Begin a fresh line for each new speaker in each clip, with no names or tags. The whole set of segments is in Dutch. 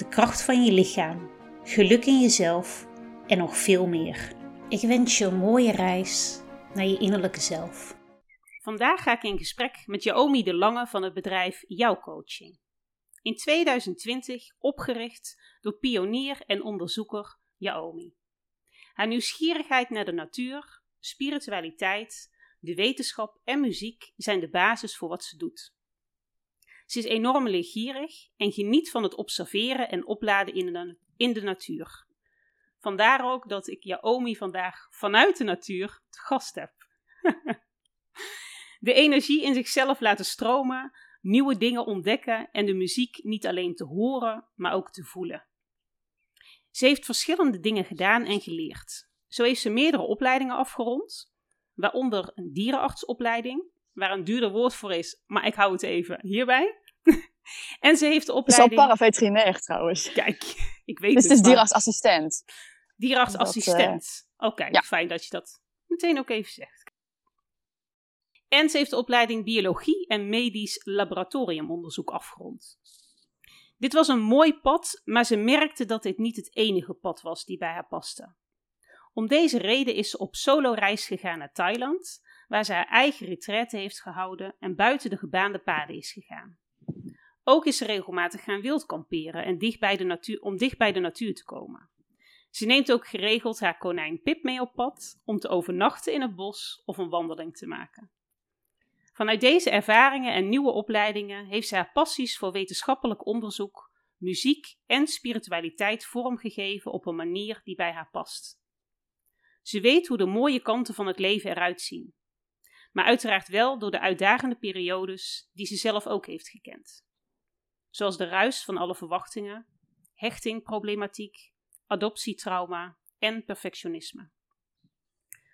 de kracht van je lichaam, geluk in jezelf en nog veel meer. Ik wens je een mooie reis naar je innerlijke zelf. Vandaag ga ik in gesprek met Jaomi de Lange van het bedrijf Jouw Coaching. In 2020 opgericht door pionier en onderzoeker Jaomi. Haar nieuwsgierigheid naar de natuur, spiritualiteit, de wetenschap en muziek zijn de basis voor wat ze doet. Ze is enorm leergierig en geniet van het observeren en opladen in de, natuur. Vandaar ook dat ik Jaomi vandaag vanuit de natuur te gast heb. de energie in zichzelf laten stromen, nieuwe dingen ontdekken en de muziek niet alleen te horen, maar ook te voelen. Ze heeft verschillende dingen gedaan en geleerd. Zo heeft ze meerdere opleidingen afgerond, waaronder een dierenartsopleiding, waar een duurder woord voor is, maar ik hou het even hierbij. en ze heeft de opleiding...
Het is al paraveterinair trouwens.
Kijk, ik weet
dus
het.
het is dierartsassistent.
Dierartsassistent. Uh... Oké, ja. fijn dat je dat meteen ook even zegt. En ze heeft de opleiding biologie en medisch laboratoriumonderzoek afgerond. Dit was een mooi pad, maar ze merkte dat dit niet het enige pad was die bij haar paste. Om deze reden is ze op solo-reis gegaan naar Thailand, waar ze haar eigen retraite heeft gehouden en buiten de gebaande paden is gegaan. Ook is ze regelmatig gaan wildkamperen en dicht bij de natuur, om dicht bij de natuur te komen. Ze neemt ook geregeld haar konijn Pip mee op pad om te overnachten in het bos of een wandeling te maken. Vanuit deze ervaringen en nieuwe opleidingen heeft ze haar passies voor wetenschappelijk onderzoek, muziek en spiritualiteit vormgegeven op een manier die bij haar past. Ze weet hoe de mooie kanten van het leven eruit zien, maar uiteraard wel door de uitdagende periodes die ze zelf ook heeft gekend. Zoals de ruis van alle verwachtingen, hechtingproblematiek, adoptietrauma en perfectionisme.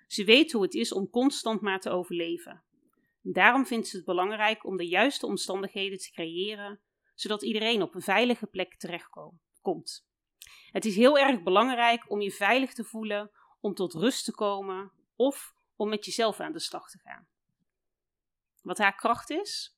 Ze weet hoe het is om constant maar te overleven. Daarom vindt ze het belangrijk om de juiste omstandigheden te creëren, zodat iedereen op een veilige plek terechtkomt. Het is heel erg belangrijk om je veilig te voelen, om tot rust te komen of om met jezelf aan de slag te gaan. Wat haar kracht is?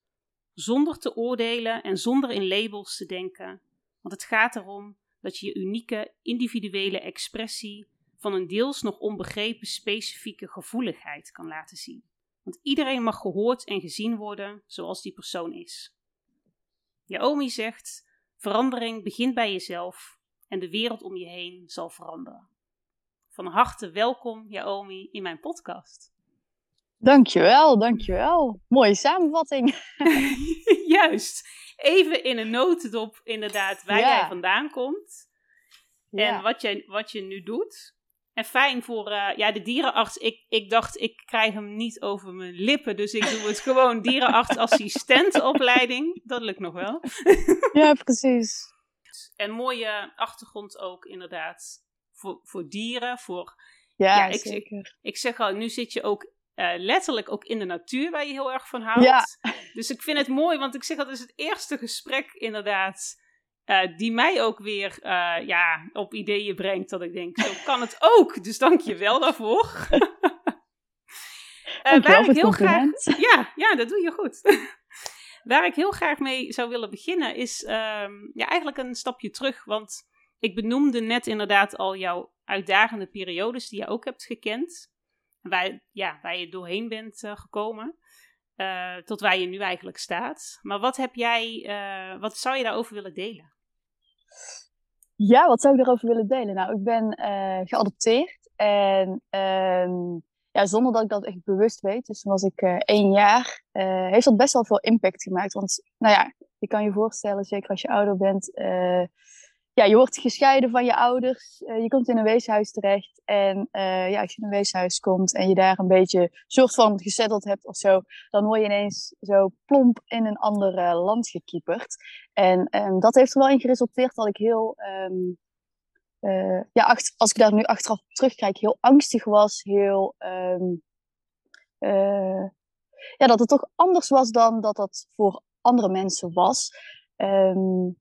Zonder te oordelen en zonder in labels te denken, want het gaat erom dat je je unieke individuele expressie van een deels nog onbegrepen specifieke gevoeligheid kan laten zien. Want iedereen mag gehoord en gezien worden zoals die persoon is. Jaomi zegt: verandering begint bij jezelf en de wereld om je heen zal veranderen. Van harte welkom, Jaomi, in mijn podcast.
Dankjewel, dankjewel. Mooie samenvatting.
Juist. Even in een notendop, inderdaad, waar jij vandaan komt. Ja. En wat, jij, wat je nu doet. En fijn voor uh, ja, de dierenarts. Ik, ik dacht, ik krijg hem niet over mijn lippen. Dus ik doe het gewoon dierenartsassistentopleiding. Dat lukt nog wel.
ja, precies.
En mooie achtergrond ook, inderdaad. Voor, voor dieren. Voor,
ja,
ja ik,
zeker.
Ik, ik zeg al, nu zit je ook uh, letterlijk ook in de natuur, waar je heel erg van houdt.
Ja.
Dus ik vind het mooi, want ik zeg dat is het eerste gesprek inderdaad. Uh, die mij ook weer uh, ja, op ideeën brengt. Dat ik denk, zo kan het ook. Dus dank je wel daarvoor.
uh, waar ik heel graag.
Ja, ja, dat doe je goed. waar ik heel graag mee zou willen beginnen is um, ja, eigenlijk een stapje terug. Want ik benoemde net inderdaad al jouw uitdagende periodes die je ook hebt gekend. Waar, ja, waar je doorheen bent uh, gekomen. Uh, tot waar je nu eigenlijk staat. Maar wat heb jij, uh, wat zou je daarover willen delen?
Ja, wat zou ik daarover willen delen? Nou, ik ben geadopteerd. En ja, zonder dat ik dat echt bewust weet. Dus toen was ik één jaar. heeft dat best wel veel impact gemaakt. Want, nou ja, je kan je voorstellen, zeker als je ouder bent ja, je wordt gescheiden van je ouders. Uh, je komt in een weeshuis terecht. En uh, ja, als je in een weeshuis komt en je daar een beetje soort van gezetteld hebt of zo, dan word je ineens zo plomp in een ander uh, land gekieperd. En um, dat heeft er wel in geresulteerd dat ik heel um, ja, als ik daar nu achteraf terugkijk, heel angstig was. Heel, ehm, ja, dat het toch anders was dan dat dat voor andere mensen was. Um,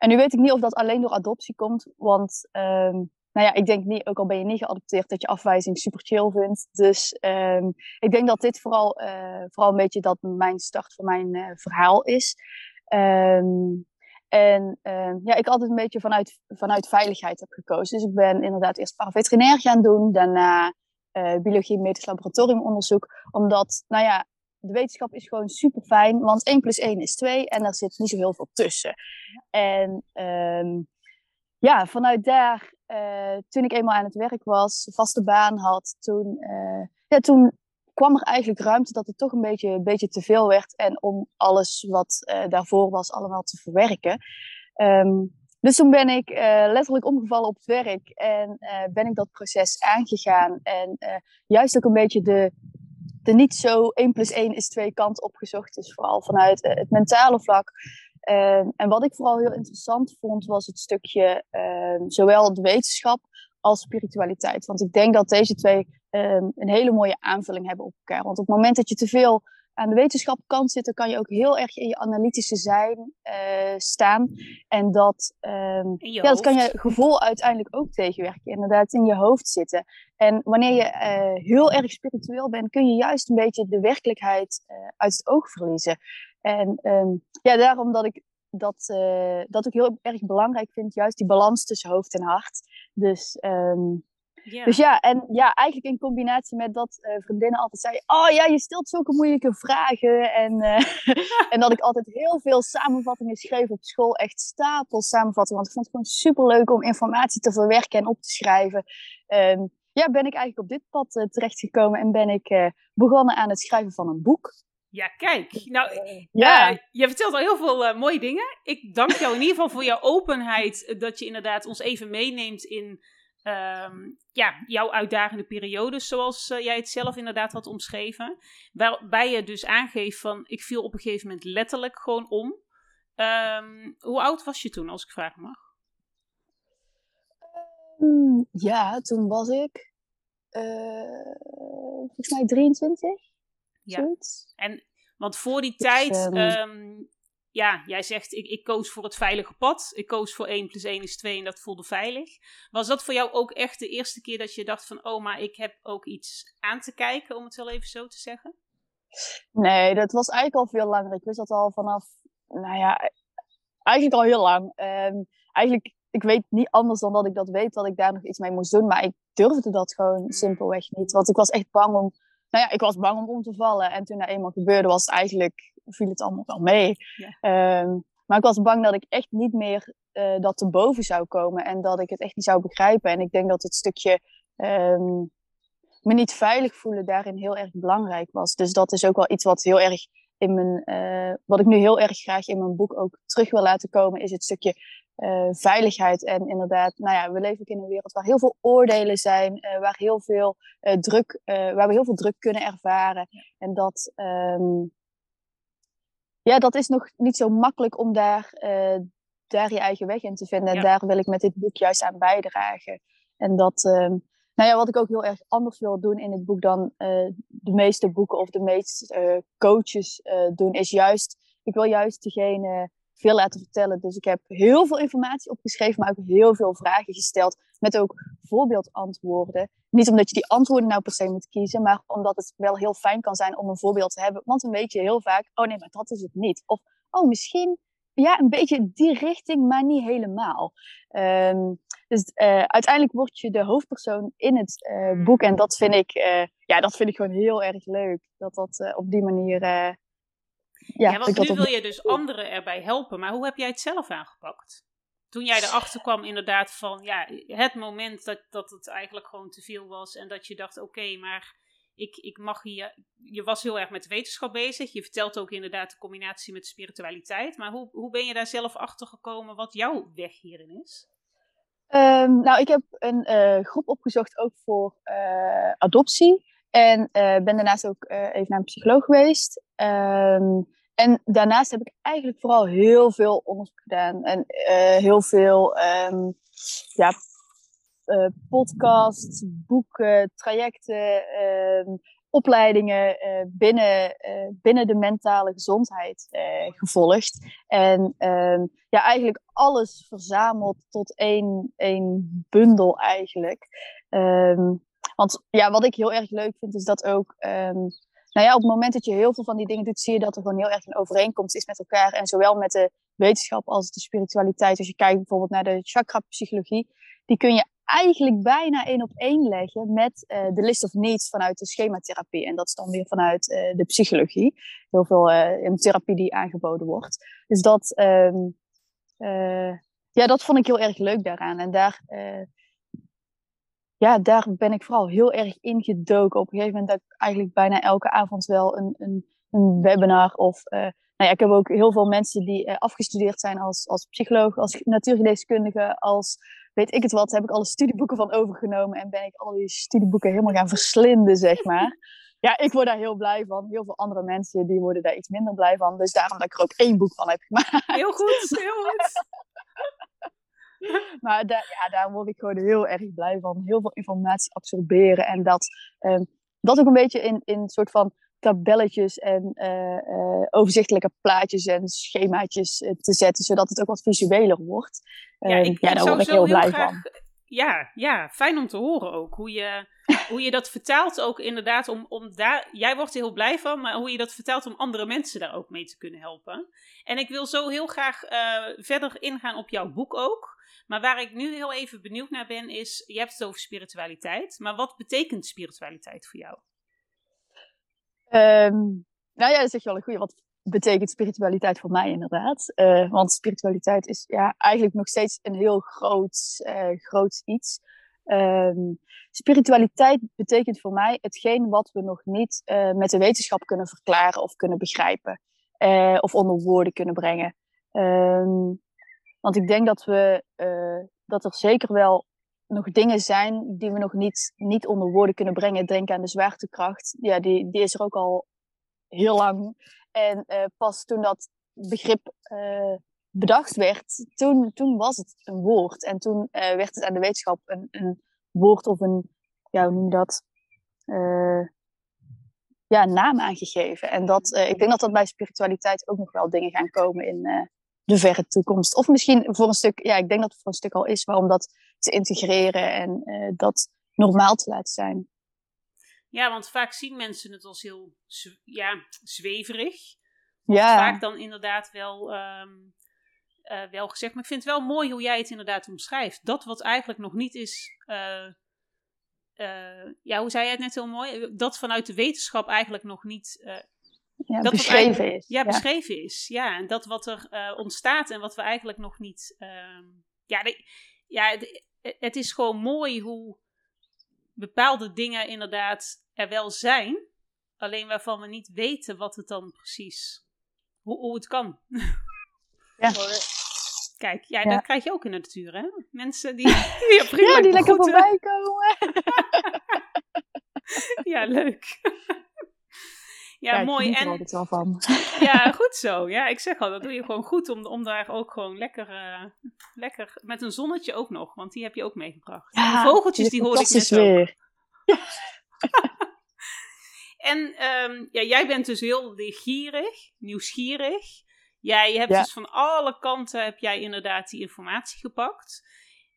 en nu weet ik niet of dat alleen door adoptie komt, want um, nou ja, ik denk niet, ook al ben je niet geadopteerd, dat je afwijzing super chill vindt. Dus um, ik denk dat dit vooral, uh, vooral een beetje dat mijn start van mijn uh, verhaal is. Um, en ja, ik altijd een beetje vanuit, vanuit veiligheid heb gekozen. Dus ik ben inderdaad eerst paraveterinair gaan doen, daarna uh, biologie medisch laboratoriumonderzoek. Omdat, nou ja, de wetenschap is gewoon super fijn, want 1 plus 1 is 2 en daar zit niet zo heel veel tussen. En um, ja, vanuit daar, uh, toen ik eenmaal aan het werk was, vaste baan had, toen, uh, ja, toen kwam er eigenlijk ruimte dat het toch een beetje, een beetje te veel werd en om alles wat uh, daarvoor was allemaal te verwerken. Um, dus toen ben ik letterlijk omgevallen op het werk en ben ik dat proces aangegaan. En juist ook een beetje de, de niet zo 1 plus 1 is 2 kant opgezocht. Dus vooral vanuit uh, het mentale vlak. Uh, en wat ik vooral heel interessant vond, was het stukje uh, zowel de wetenschap als spiritualiteit. Want ik denk dat deze twee ehm, een hele mooie aanvulling hebben op elkaar. Want op het moment dat je te veel aan de wetenschapkant zit, dan kan je ook heel erg in je analytische zijn uh, staan. En dat, um, ja, dat kan je gevoel uiteindelijk ook tegenwerken. Inderdaad, in je hoofd zitten. En wanneer je uh, heel erg spiritueel bent, kun je juist een beetje de werkelijkheid uh, uit het oog verliezen. En um, ja, daarom dat ik dat, dat ook heel erg belangrijk vind, juist die balans tussen hoofd en hart. Dus um, dus ja, en ja, eigenlijk in combinatie met dat uh, vriendinnen altijd zeiden: Oh ja, je stelt zulke moeilijke vragen. En, uh, en dat ik altijd heel veel samenvattingen schreef op school. Echt stapels samenvattingen. Want ik vond het gewoon super leuk om informatie te verwerken en op te schrijven. Um, ja, ben ik eigenlijk op dit pad uh, terechtgekomen en ben ik begonnen aan het schrijven van een boek.
Ja, kijk. Nou, ja. je vertelt al heel veel mooie dingen. Ik dank jou in ieder geval voor jouw openheid. Dat je inderdaad ons even meeneemt in um, ja, jouw uitdagende periodes, zoals uh, jij het zelf inderdaad had omschreven. Waarbij je dus aangeeft van, ik viel op een gegeven moment letterlijk gewoon om. Um, hoe oud was je toen, als ik vragen mag?
Um, ja, toen was ik uh, volgens mij 23. Ja. Zoiets.
En, want voor die tijd ja, jij zegt ik, ik koos voor het veilige pad. Ik koos voor 1 plus 1 is 2 en dat voelde veilig. Was dat voor jou ook echt de eerste keer dat je dacht van oh, maar ik heb ook iets aan te kijken, om het wel even zo te zeggen?
Nee, dat was eigenlijk al veel langer. Ik wist dat al vanaf, nou ja, eigenlijk al heel lang. Um, eigenlijk, ik weet niet anders dan dat ik dat weet, dat ik daar nog iets mee moest doen. Maar ik durfde dat gewoon hmm. simpelweg niet. Want ik was echt bang om, nou ja, ik was bang om om te vallen. En toen dat eenmaal gebeurde, was het eigenlijk viel het allemaal wel mee. Ehm, maar ik was bang dat ik echt niet meer uh, dat te boven zou komen en dat ik het echt niet zou begrijpen. En ik denk dat het stukje um, me niet veilig voelen daarin heel erg belangrijk was. Dus dat is ook wel iets wat heel erg in mijn, uh, wat ik nu heel erg graag in mijn boek ook terug wil laten komen, is het stukje uh, veiligheid. En inderdaad, nou ja, we leven ook in een wereld waar heel veel oordelen zijn, uh, waar heel veel druk, waar we heel veel druk kunnen ervaren. En dat, um, ja, dat is nog niet zo makkelijk om daar, uh, daar je eigen weg in te vinden. En daar wil ik met dit boek juist aan bijdragen. En dat, uh, nou ja, wat ik ook heel erg anders wil doen in het boek dan uh, de meeste boeken of de meeste coaches doen, is juist, ik wil juist degene veel laten vertellen. Dus ik heb heel veel informatie opgeschreven, maar ook heel veel vragen gesteld. Met ook voorbeeldantwoorden. Niet omdat je die antwoorden nou per se moet kiezen, maar omdat het wel heel fijn kan zijn om een voorbeeld te hebben. Want dan weet je heel vaak, oh nee, maar dat is het niet. Of, oh misschien, ja, een beetje die richting, maar niet helemaal. Um, dus uh, uiteindelijk word je de hoofdpersoon in het uh, boek. En dat vind ik, uh, ja, dat vind ik gewoon heel erg leuk. Dat dat op die manier
ja, ja want nu wil je dus anderen erbij helpen. Maar hoe heb jij het zelf aangepakt? Toen jij erachter kwam inderdaad van ja, het moment dat, dat het eigenlijk gewoon te veel was. En dat je dacht oké, maar ik, ik mag hier... Je was heel erg met wetenschap bezig. Je vertelt ook inderdaad de combinatie met spiritualiteit. Maar hoe, hoe ben je daar zelf achter gekomen wat jouw weg hierin is?
Um, nou, ik heb een uh, groep opgezocht ook voor uh, adoptie. En uh, ben daarnaast ook even naar een psycholoog geweest. Um, en daarnaast heb ik eigenlijk vooral heel veel onderzoek gedaan. En uh, heel veel um, ja, uh, podcasts, boeken, trajecten, ehm, opleidingen uh, binnen, binnen de mentale gezondheid gevolgd. En ehm, ja, eigenlijk alles verzameld tot één, één bundel eigenlijk. Ehm, want ja, wat ik heel erg leuk vind is dat ook nou ja, op het moment dat je heel veel van die dingen doet, zie je dat er gewoon heel erg een overeenkomst is met elkaar. En zowel met de wetenschap als de spiritualiteit. Als je kijkt bijvoorbeeld naar de chakra-psychologie, die kun je eigenlijk bijna één op één leggen met uh, de list of needs vanuit de schematherapie. En dat is dan weer vanuit uh, de psychologie. Heel veel uh, therapie die aangeboden wordt. Dus dat, um, ja, dat vond ik heel erg leuk daaraan. En daar ja, daar ben ik vooral heel erg ingedoken. Op een gegeven moment dat ik eigenlijk bijna elke avond wel een, een, een webinar of... Uh, nou ja, ik heb ook heel veel mensen die uh, afgestudeerd zijn als, als psycholoog, als natuurgeneeskundige, als weet ik het wat, heb ik alle studieboeken van overgenomen en ben ik al die studieboeken helemaal gaan verslinden, zeg maar. Ja, ik word daar heel blij van. Heel veel andere mensen die worden daar iets minder blij van. Dus daarom dat ik er ook één boek van heb gemaakt.
Heel goed, heel goed.
maar daar, ja, daar word ik gewoon heel erg blij van. Heel veel informatie absorberen. En dat, um, dat ook een beetje in, in soort van tabelletjes en uh, overzichtelijke plaatjes en schemaatjes uh, te zetten, zodat het ook wat visueler wordt.
Ja, ehm, ik, ja daar word ik heel blij graag, van. Ja, ja, fijn om te horen ook. Hoe je, hoe je dat vertaalt ook inderdaad om, om daar... Jij wordt er heel blij van, maar hoe je dat vertaalt om andere mensen daar ook mee te kunnen helpen. En ik wil zo heel graag verder ingaan op jouw boek ook. Maar waar ik nu heel even benieuwd naar ben, is: je hebt het over spiritualiteit, maar wat betekent spiritualiteit voor jou?
Um, nou ja, dat zeg je wel een goede. Wat betekent spiritualiteit voor mij inderdaad? Uh, want spiritualiteit is ja, eigenlijk nog steeds een heel groot, uh, groot iets. Um, spiritualiteit betekent voor mij hetgeen wat we nog niet uh, met de wetenschap kunnen verklaren of kunnen begrijpen. of onder woorden kunnen brengen. Um, want ik denk dat, we, dat er zeker wel nog dingen zijn die we nog niet, niet onder woorden kunnen brengen. Denk aan de zwaartekracht. Ja, die, die is er ook al heel lang. En uh, pas toen dat begrip uh, bedacht werd, toen, toen was het een woord. En toen werd het aan de wetenschap een, een woord of een, ja, hoe noem je dat? ja, naam aangegeven. En dat, ik denk dat dat bij spiritualiteit ook nog wel dingen gaan komen in, de verre toekomst. Of misschien voor een stuk, ja, ik denk dat het voor een stuk al is, maar om dat te integreren en uh, dat normaal te laten zijn.
Ja, want vaak zien mensen het als heel ja, zweverig. Ja. Vaak dan inderdaad wel, um, uh, wel gezegd. Maar ik vind het wel mooi hoe jij het inderdaad omschrijft. Dat wat eigenlijk nog niet is. Uh, ja, hoe zei jij het net heel mooi? Dat vanuit de wetenschap eigenlijk nog niet
ja, dat beschreven is.
Ja, beschreven is. Ja, en dat wat er uh, ontstaat en wat we eigenlijk nog niet. Uh, ja, de, ja de, het is gewoon mooi hoe bepaalde dingen inderdaad er wel zijn, alleen waarvan we niet weten wat het dan precies. Hoe, hoe het kan. Ja. Kijk, ja, ja, dat krijg je ook in de natuur, hè? Mensen die,
die, ja, die lekker voorbij komen.
ja, leuk. Ja, mooi.
En, er wel van.
Ja, goed zo. Ja, ik zeg al, dat doe je gewoon goed om, om daar ook gewoon lekker, uh, lekker, met een zonnetje ook nog, want die heb je ook meegebracht. Ja, de vogeltjes, die hoor ik net weer. ook. en um, ja, jij bent dus heel leergierig, nieuwsgierig. Jij hebt dus van alle kanten heb jij inderdaad die informatie gepakt.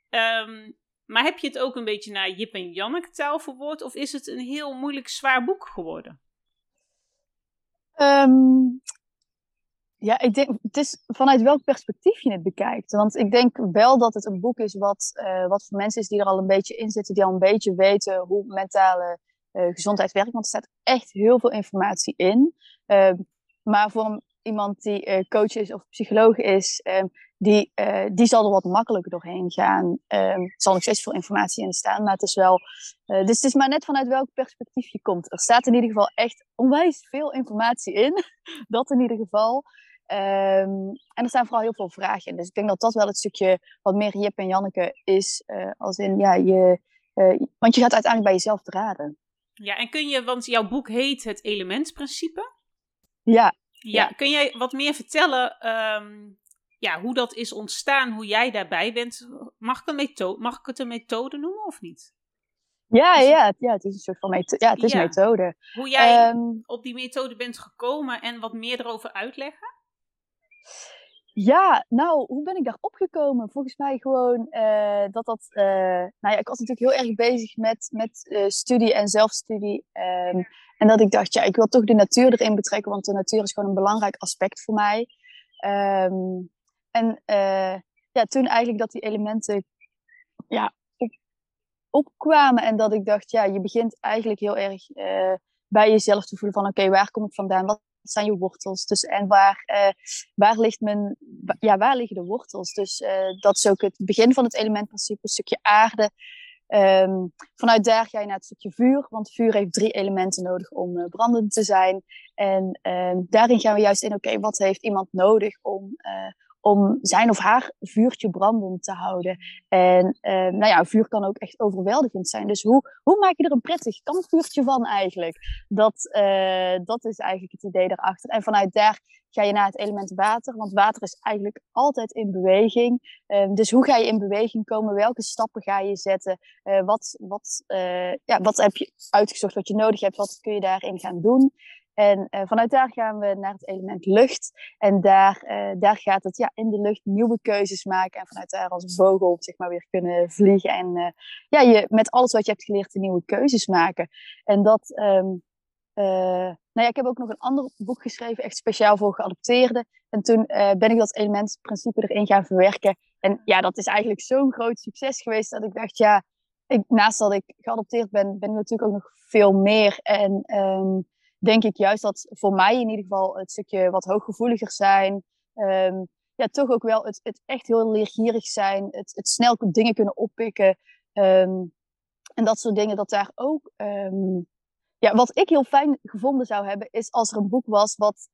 Um, maar heb je het ook een beetje naar Jip en Janneke taal verwoord? Of is het een heel moeilijk zwaar boek geworden?
Um, ja, ik denk, het is vanuit welk perspectief je het bekijkt. Want ik denk wel dat het een boek is wat, uh, wat voor mensen is die er al een beetje in zitten, die al een beetje weten hoe mentale uh, gezondheid werkt. Want er staat echt heel veel informatie in. Uh, maar voor iemand die uh, coach is of psycholoog is, um, die, uh, die zal er wat makkelijker doorheen gaan. Um, er zal nog steeds veel informatie in staan, maar het is wel. Uh, dus het is maar net vanuit welk perspectief je komt. Er staat in ieder geval echt onwijs veel informatie in. dat in ieder geval. Um, en er staan vooral heel veel vragen in. Dus ik denk dat dat wel het stukje wat meer Jip en Janneke is. Als in, ja, je, want je gaat uiteindelijk bij jezelf te raden.
Ja, en kun je, want jouw boek heet Het Elementsprincipe.
Ja.
Ja, kun jij wat meer vertellen? Um, ja, hoe dat is ontstaan, hoe jij daarbij bent. Mag ik, een methode, mag ik het een methode noemen of niet?
Ja, ja, ja, het is een soort van methode. Ja, het is methode.
Hoe jij ehm, op die methode bent gekomen en wat meer erover uitleggen?
Ja, nou, hoe ben ik daar opgekomen? Volgens mij gewoon uh, dat dat... Uh, nou ja, ik was natuurlijk heel erg bezig met, met uh, studie en zelfstudie. Um, en dat ik dacht, ja, ik wil toch de natuur erin betrekken, want de natuur is gewoon een belangrijk aspect voor mij. Um, en ja, toen eigenlijk dat die elementen ja, op, opkwamen en dat ik dacht, ja, je begint eigenlijk heel erg bij jezelf te voelen van, oké, waar kom ik vandaan? Wat zijn je wortels? Dus, en waar, uh, waar, ligt mijn, ja, waar liggen de wortels? Dus dat is ook het begin van het elementprincipe, een stukje aarde. Um, vanuit daar ga je naar het stukje vuur, want vuur heeft drie elementen nodig om uh, brandend te zijn. En um, daarin gaan we juist in, oké, wat heeft iemand nodig om, om zijn of haar vuurtje brandend te houden. En uh, nou ja, vuur kan ook echt overweldigend zijn. Dus hoe, hoe maak je er een prettig kampvuurtje van eigenlijk? Dat, uh, dat is eigenlijk het idee daarachter. En vanuit daar ga je naar het element water. Want water is eigenlijk altijd in beweging. Uh, dus hoe ga je in beweging komen? Welke stappen ga je zetten? wat, wat, ja, wat heb je uitgezocht wat je nodig hebt? Wat kun je daarin gaan doen? En uh, vanuit daar gaan we naar het element lucht. En daar, uh, daar gaat het ja, in de lucht nieuwe keuzes maken. En vanuit daar als vogel zeg maar, weer kunnen vliegen. En uh, ja, je met alles wat je hebt geleerd nieuwe keuzes maken. En dat. Um, nou ja, ik heb ook nog een ander boek geschreven, echt speciaal voor geadopteerden. En toen ben ik dat elementprincipe erin gaan verwerken. En ja, dat is eigenlijk zo'n groot succes geweest dat ik dacht, ja, ik, naast dat ik geadopteerd ben, ben ik natuurlijk ook nog veel meer. En um, denk ik juist dat voor mij in ieder geval het stukje wat hooggevoeliger zijn. Um, ja, toch ook wel het, het echt heel leergierig zijn. Het, het snel dingen kunnen oppikken. Um, en dat soort dingen, dat daar ook. Um, ja, wat ik heel fijn gevonden zou hebben, is als er een boek was wat.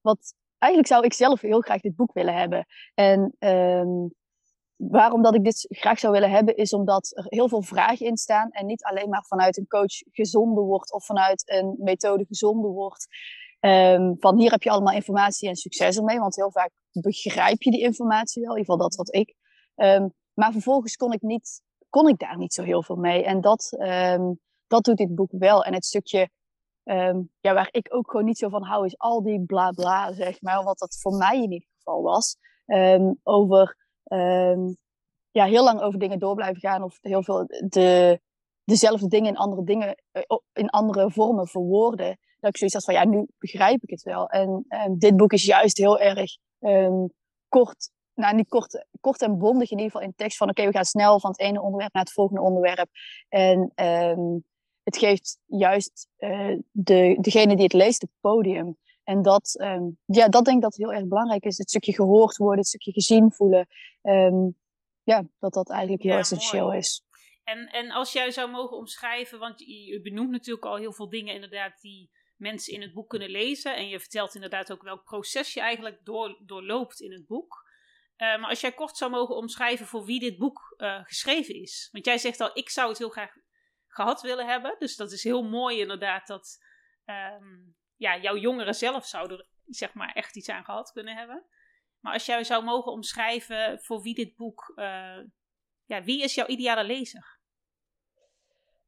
wat eigenlijk zou ik zelf heel graag dit boek willen hebben. En waarom dat ik dit graag zou willen hebben, is omdat er heel veel vragen in staan. En niet alleen maar vanuit een coach gezonden wordt of vanuit een methode gezonden wordt. Um, van hier heb je allemaal informatie en succes ermee. Want heel vaak begrijp je die informatie wel. In ieder geval dat wat ik. Um, maar vervolgens kon ik, niet, kon ik daar niet zo heel veel mee. En dat, um, dat doet dit boek wel. En het stukje ja, waar ik ook gewoon niet zo van hou, is al die bla bla, zeg maar. Wat dat voor mij in ieder geval was. over um, ja, heel lang over dingen door blijven gaan of heel veel de, dezelfde dingen in andere dingen, eh, in andere vormen verwoorden. Dat ik zoiets had van, ja, nu begrijp ik het wel. En, en dit boek is juist heel erg um, kort, nou niet kort, kort en bondig in ieder geval in tekst van, oké, we gaan snel van het ene onderwerp naar het volgende onderwerp. En het geeft juist uh, de, degene die het leest het podium. En dat, um, ja, dat denk ik dat heel erg belangrijk is. Het stukje gehoord worden, het stukje gezien voelen. Um, ja, dat dat eigenlijk heel essentieel is.
En, en als jij zou mogen omschrijven, want je benoemt natuurlijk al heel veel dingen inderdaad die mensen in het boek kunnen lezen. En je vertelt inderdaad ook welk proces je eigenlijk door, doorloopt in het boek. Uh, maar als jij kort zou mogen omschrijven voor wie dit boek uh, geschreven is. Want jij zegt al, ik zou het heel graag gehad willen hebben. Dus dat is heel mooi inderdaad dat um, ja, jouw jongeren zelf zouden zeg maar echt iets aan gehad kunnen hebben. Maar als jij zou mogen omschrijven voor wie dit boek, uh, ja, wie is jouw ideale lezer?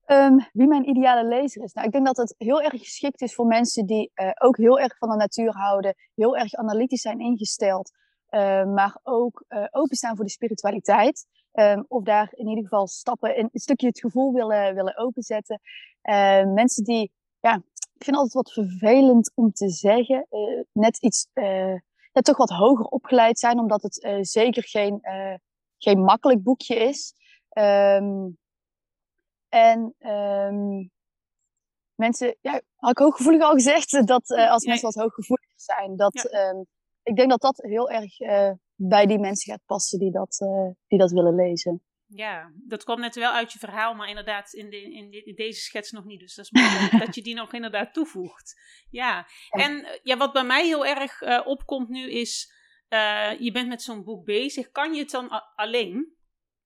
Um, wie mijn ideale lezer is? Nou, ik denk dat het heel erg geschikt is voor mensen die uh, ook heel erg van de natuur houden, heel erg analytisch zijn ingesteld, uh, maar ook openstaan voor de spiritualiteit. Um, of daar in ieder geval stappen, in, een stukje het gevoel willen, willen openzetten. Ehm, mensen die ja, ik vind altijd wat vervelend om te zeggen. Uh, net iets, uh, ja, toch wat hoger opgeleid zijn, omdat het uh, zeker geen, geen makkelijk boekje is. Um, en um, mensen, ja, had ik hooggevoelig al gezegd, dat als mensen wat hooggevoelig zijn, dat ja. um, ik denk dat dat heel erg bij die mensen gaat passen die dat, die dat willen lezen.
Ja, dat kwam net wel uit je verhaal, maar inderdaad in, de, in, deze schets nog niet. Dus dat is mooi dat je die nog inderdaad toevoegt. Ja, en eh, ja, wat bij mij heel erg uh, opkomt nu is, uh, je bent met zo'n boek bezig. Kan je het dan alleen?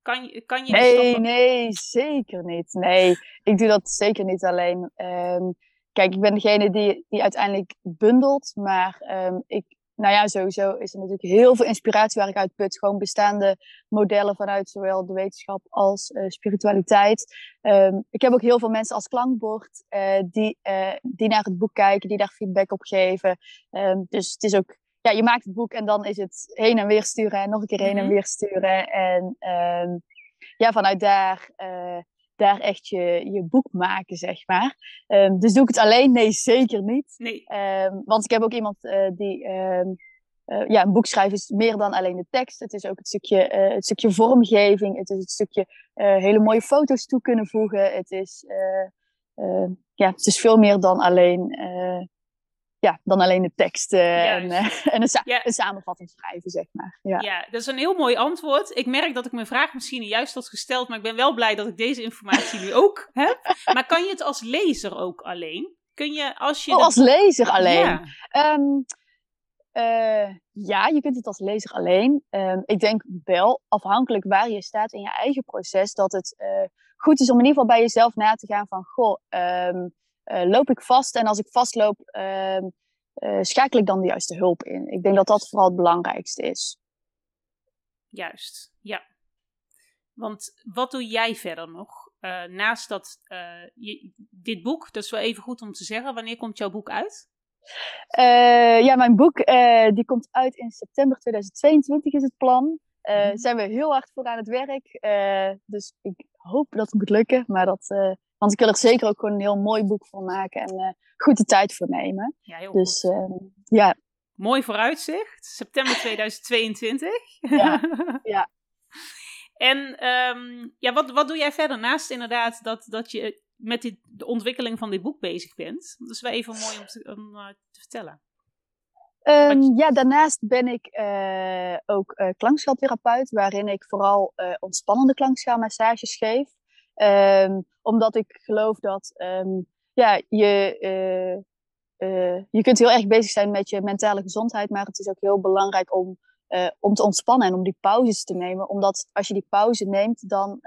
Kan je, kan je
nee, nee, zeker niet. Nee, ik doe dat zeker niet alleen. Um, kijk, ik ben degene die, die uiteindelijk bundelt, maar um, ik nou ja, sowieso is er natuurlijk heel veel inspiratie waar ik uit put. Gewoon bestaande modellen vanuit zowel de wetenschap als uh, spiritualiteit. Um, ik heb ook heel veel mensen als klankbord uh, die, uh, die naar het boek kijken, die daar feedback op geven. Um, dus het is ook, ja, je maakt het boek en dan is het heen en weer sturen en nog een keer heen en mhm. weer sturen. En um, ja, vanuit daar daar echt je, je boek maken, zeg maar. Um, dus doe ik het alleen? Nee, zeker niet.
Nee.
Um, want ik heb ook iemand uh, die... Um, uh, ja, een boek schrijven is meer dan alleen de tekst. Het is ook het stukje, uh, het stukje vormgeving. Het is het stukje hele mooie foto's toe kunnen voegen. Het is, ja, het is veel meer dan alleen ja, dan alleen de tekst uh, en, uh, en een, sa ja. een, samenvatting schrijven, zeg maar. Ja.
ja, dat is een heel mooi antwoord. Ik merk dat ik mijn vraag misschien juist had gesteld, maar ik ben wel blij dat ik deze informatie nu ook heb. Maar kan je het als lezer ook alleen? Kun je als je.
Oh, als lezer alleen? Ja. Um, uh, ja, je kunt het als lezer alleen. Um, ik denk wel, afhankelijk waar je staat in je eigen proces, dat het goed is om in ieder geval bij jezelf na te gaan van, goh, um, uh, loop ik vast. En als ik vastloop, uh, uh, schakel ik dan de juiste hulp in. Ik denk dat dat vooral het belangrijkste is.
Juist, ja. Want wat doe jij verder nog? Uh, naast dat, je, dit boek, dat is wel even goed om te zeggen. Wanneer komt jouw boek uit?
ja, mijn boek die komt uit in september 2022 is het plan. Daar mm zijn we heel hard voor aan het werk. dus ik hoop dat het moet lukken. Maar dat, want ik wil er zeker ook gewoon een heel mooi boek van maken en goed de tijd voor nemen.
Ja, heel
dus,
goed.
Uh, ja.
Mooi vooruitzicht, september 2022.
ja, ja.
En um, ja, wat, wat doe jij verder naast inderdaad dat, dat je met dit, de ontwikkeling van dit boek bezig bent? Dat is wel even mooi om te, om, te vertellen.
Um, ja, daarnaast ben ik uh, ook uh, klankschaaltherapeut, waarin ik vooral uh, ontspannende klankschaalmassages geef. Um, omdat ik geloof dat um, ja, je, je kunt heel erg bezig zijn met je mentale gezondheid, maar het is ook heel belangrijk om, om te ontspannen en om die pauzes te nemen. Omdat als je die pauze neemt, dan,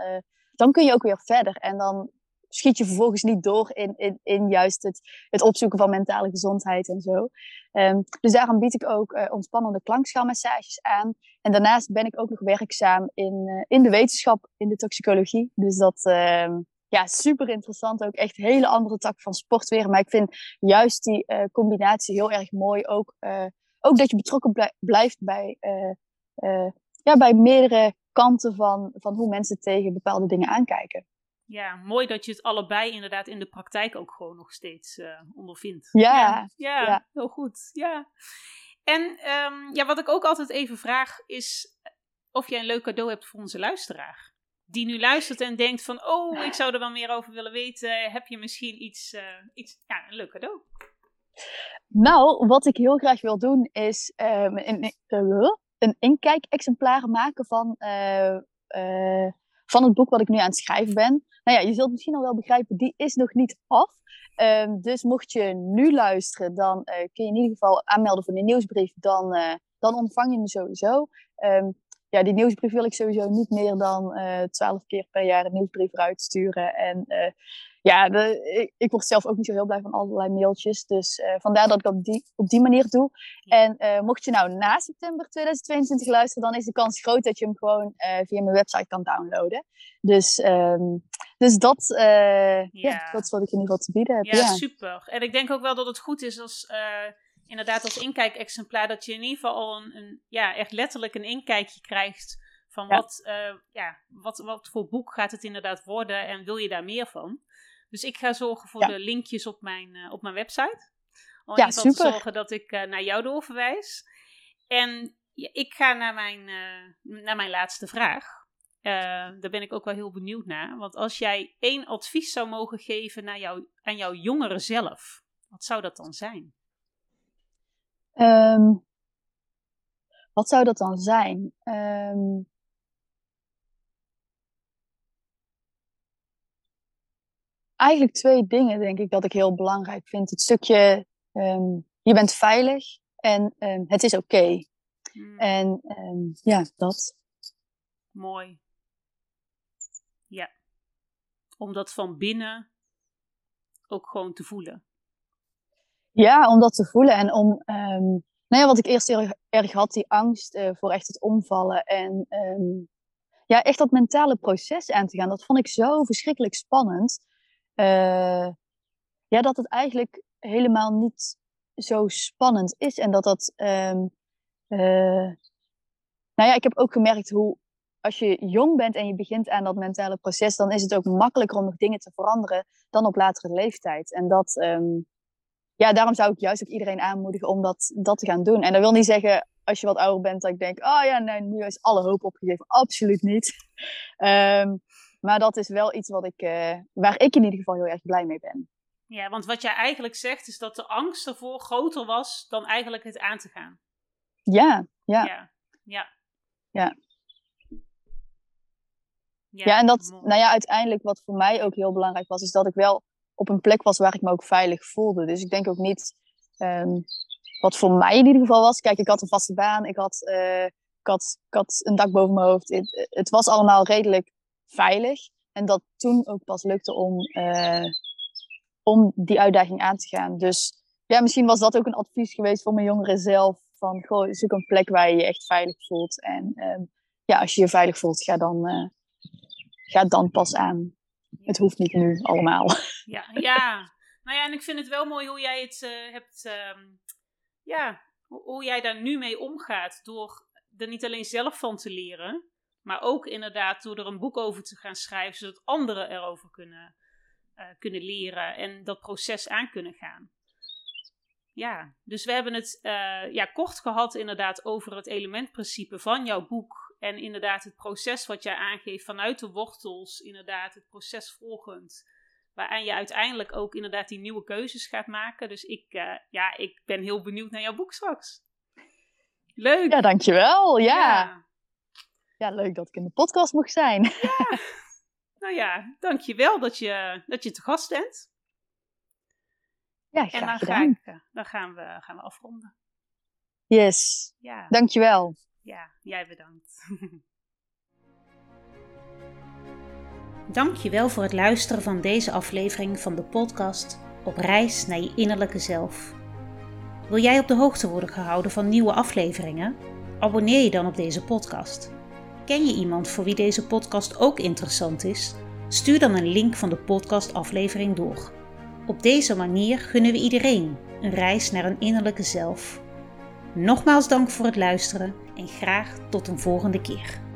dan kun je ook weer verder. En dan schiet je vervolgens niet door in, in, in juist het, het opzoeken van mentale gezondheid en zo. Um, dus daarom bied ik ook uh, ontspannende klankschaalmassages aan. En daarnaast ben ik ook nog werkzaam in, uh, in de wetenschap, in de toxicologie. Dus dat uh, ja, super interessant. Ook echt een hele andere tak van sport weer. Maar ik vind juist die uh, combinatie heel erg mooi. Ook, ook dat je betrokken blijft bij, ja, bij meerdere kanten van, van hoe mensen tegen bepaalde dingen aankijken.
Ja, mooi dat je het allebei inderdaad in de praktijk ook gewoon nog steeds uh, ondervindt.
Ja,
ja, ja, heel goed. Ja. En um, ja, wat ik ook altijd even vraag is of jij een leuk cadeau hebt voor onze luisteraar. Die nu luistert en denkt van, oh, ik zou er wel meer over willen weten. Heb je misschien iets, uh, iets ja, een leuk cadeau?
Nou, wat ik heel graag wil doen is um, een, een inkijk-exemplaar maken van, uh, van het boek wat ik nu aan het schrijven ben nou ja, je zult misschien al wel begrijpen, die is nog niet af. Um, dus mocht je nu luisteren, dan uh, kun je in ieder geval aanmelden voor de nieuwsbrief. Dan, uh, dan ontvang je hem sowieso. Um, ja, die nieuwsbrief wil ik sowieso niet meer dan eh, twaalf keer per jaar een nieuwsbrief eruit sturen. En ja, de, ik, ik, word zelf ook niet zo heel blij van allerlei mailtjes. Dus uh, vandaar dat ik dat op die, op die manier doe. En uh, mocht je nou na september 2022 luisteren, dan is de kans groot dat je hem gewoon uh, via mijn website kan downloaden. Dus, um, dus dat, ja. ja. dat is wat ik in ieder geval te bieden heb.
Ja, ja, super. En ik denk ook wel dat het goed is als inderdaad als inkijkexemplaar dat je in ieder geval al een, een, ja, echt letterlijk een inkijkje krijgt van Wat, ja, wat, wat voor boek gaat het inderdaad worden en wil je daar meer van. Dus ik ga zorgen voor de linkjes op mijn, uh, op mijn website. Om in ieder geval te zorgen dat ik uh, naar jou doorverwijs. En ja, ik ga naar mijn, naar mijn laatste vraag. daar ben ik ook wel heel benieuwd naar. Want als jij één advies zou mogen geven naar jou, aan jouw jongere zelf, wat zou dat dan zijn?
Um, wat zou dat dan zijn? Um, eigenlijk twee dingen, denk ik, dat ik heel belangrijk vind. Het stukje, um, je bent veilig en um, het is oké. Okay. Hmm. En um, ja, dat.
Mooi. Ja. Om dat van binnen ook gewoon te voelen.
Ja, om dat te voelen en om nou ja, wat ik eerst heel erg had, die angst uh, voor echt het omvallen. En ja, echt dat mentale proces aan te gaan, dat vond ik zo verschrikkelijk spannend. Uh, ja, dat het eigenlijk helemaal niet zo spannend is. En dat dat. Um, uh, nou ja, ik heb ook gemerkt hoe. Als je jong bent en je begint aan dat mentale proces, dan is het ook makkelijker om nog dingen te veranderen dan op latere leeftijd. En dat, um, ja, daarom zou ik juist ook iedereen aanmoedigen om dat, dat te gaan doen. En dat wil niet zeggen, als je wat ouder bent, dat ik denk, oh ja, nee, nu is alle hoop opgegeven. Absoluut niet. um, maar dat is wel iets wat ik, uh, waar ik in ieder geval heel erg blij mee ben.
Ja, want wat jij eigenlijk zegt is dat de angst ervoor groter was dan eigenlijk het aan te gaan.
Ja, ja.
Ja, ja.
Ja, ja, ja en dat, nou ja, uiteindelijk wat voor mij ook heel belangrijk was, is dat ik wel op een plek was waar ik me ook veilig voelde. Dus ik denk ook niet, um, wat voor mij in ieder geval was, kijk, ik had een vaste baan, ik had, uh, ik had, ik had een dak boven mijn hoofd. Het, het, was allemaal redelijk veilig. En dat toen ook pas lukte om, uh, om die uitdaging aan te gaan. Dus ja, misschien was dat ook een advies geweest voor mijn jongeren zelf. Van, goh, zoek een plek waar je je echt veilig voelt. En um, ja, als je je veilig voelt, ga dan, uh, ga dan pas aan. Het hoeft niet nu allemaal.
Ja, ja. Nou ja, en ik vind het wel mooi hoe jij het uh, hebt, um, ja, hoe jij daar nu mee omgaat. Door er niet alleen zelf van te leren, maar ook inderdaad door er een boek over te gaan schrijven, zodat anderen erover kunnen, uh, kunnen leren en dat proces aan kunnen gaan. Ja, dus we hebben het uh, ja, kort gehad inderdaad over het elementprincipe van jouw boek. En inderdaad het proces wat jij aangeeft vanuit de wortels, inderdaad het proces volgend. Waaraan je uiteindelijk ook inderdaad die nieuwe keuzes gaat maken. Dus ik, uh, ja, ik ben heel benieuwd naar jouw boek straks. Leuk.
Ja, dankjewel. Ja. ja. Ja, leuk dat ik in de podcast mocht zijn.
Ja. Nou ja, dankjewel dat je, dat je te gast bent.
Ja, graag en dan, gedaan. Ga ik,
dan gaan we, gaan we afronden.
Yes. Ja. Dankjewel.
Ja, jij bedankt. Dankjewel voor het luisteren van deze aflevering van de podcast Op reis naar je innerlijke zelf. Wil jij op de hoogte worden gehouden van nieuwe afleveringen? Abonneer je dan op deze podcast. Ken je iemand voor wie deze podcast ook interessant is? Stuur dan een link van de podcastaflevering door. Op deze manier gunnen we iedereen een reis naar een innerlijke zelf. Nogmaals dank voor het luisteren en graag tot een volgende keer.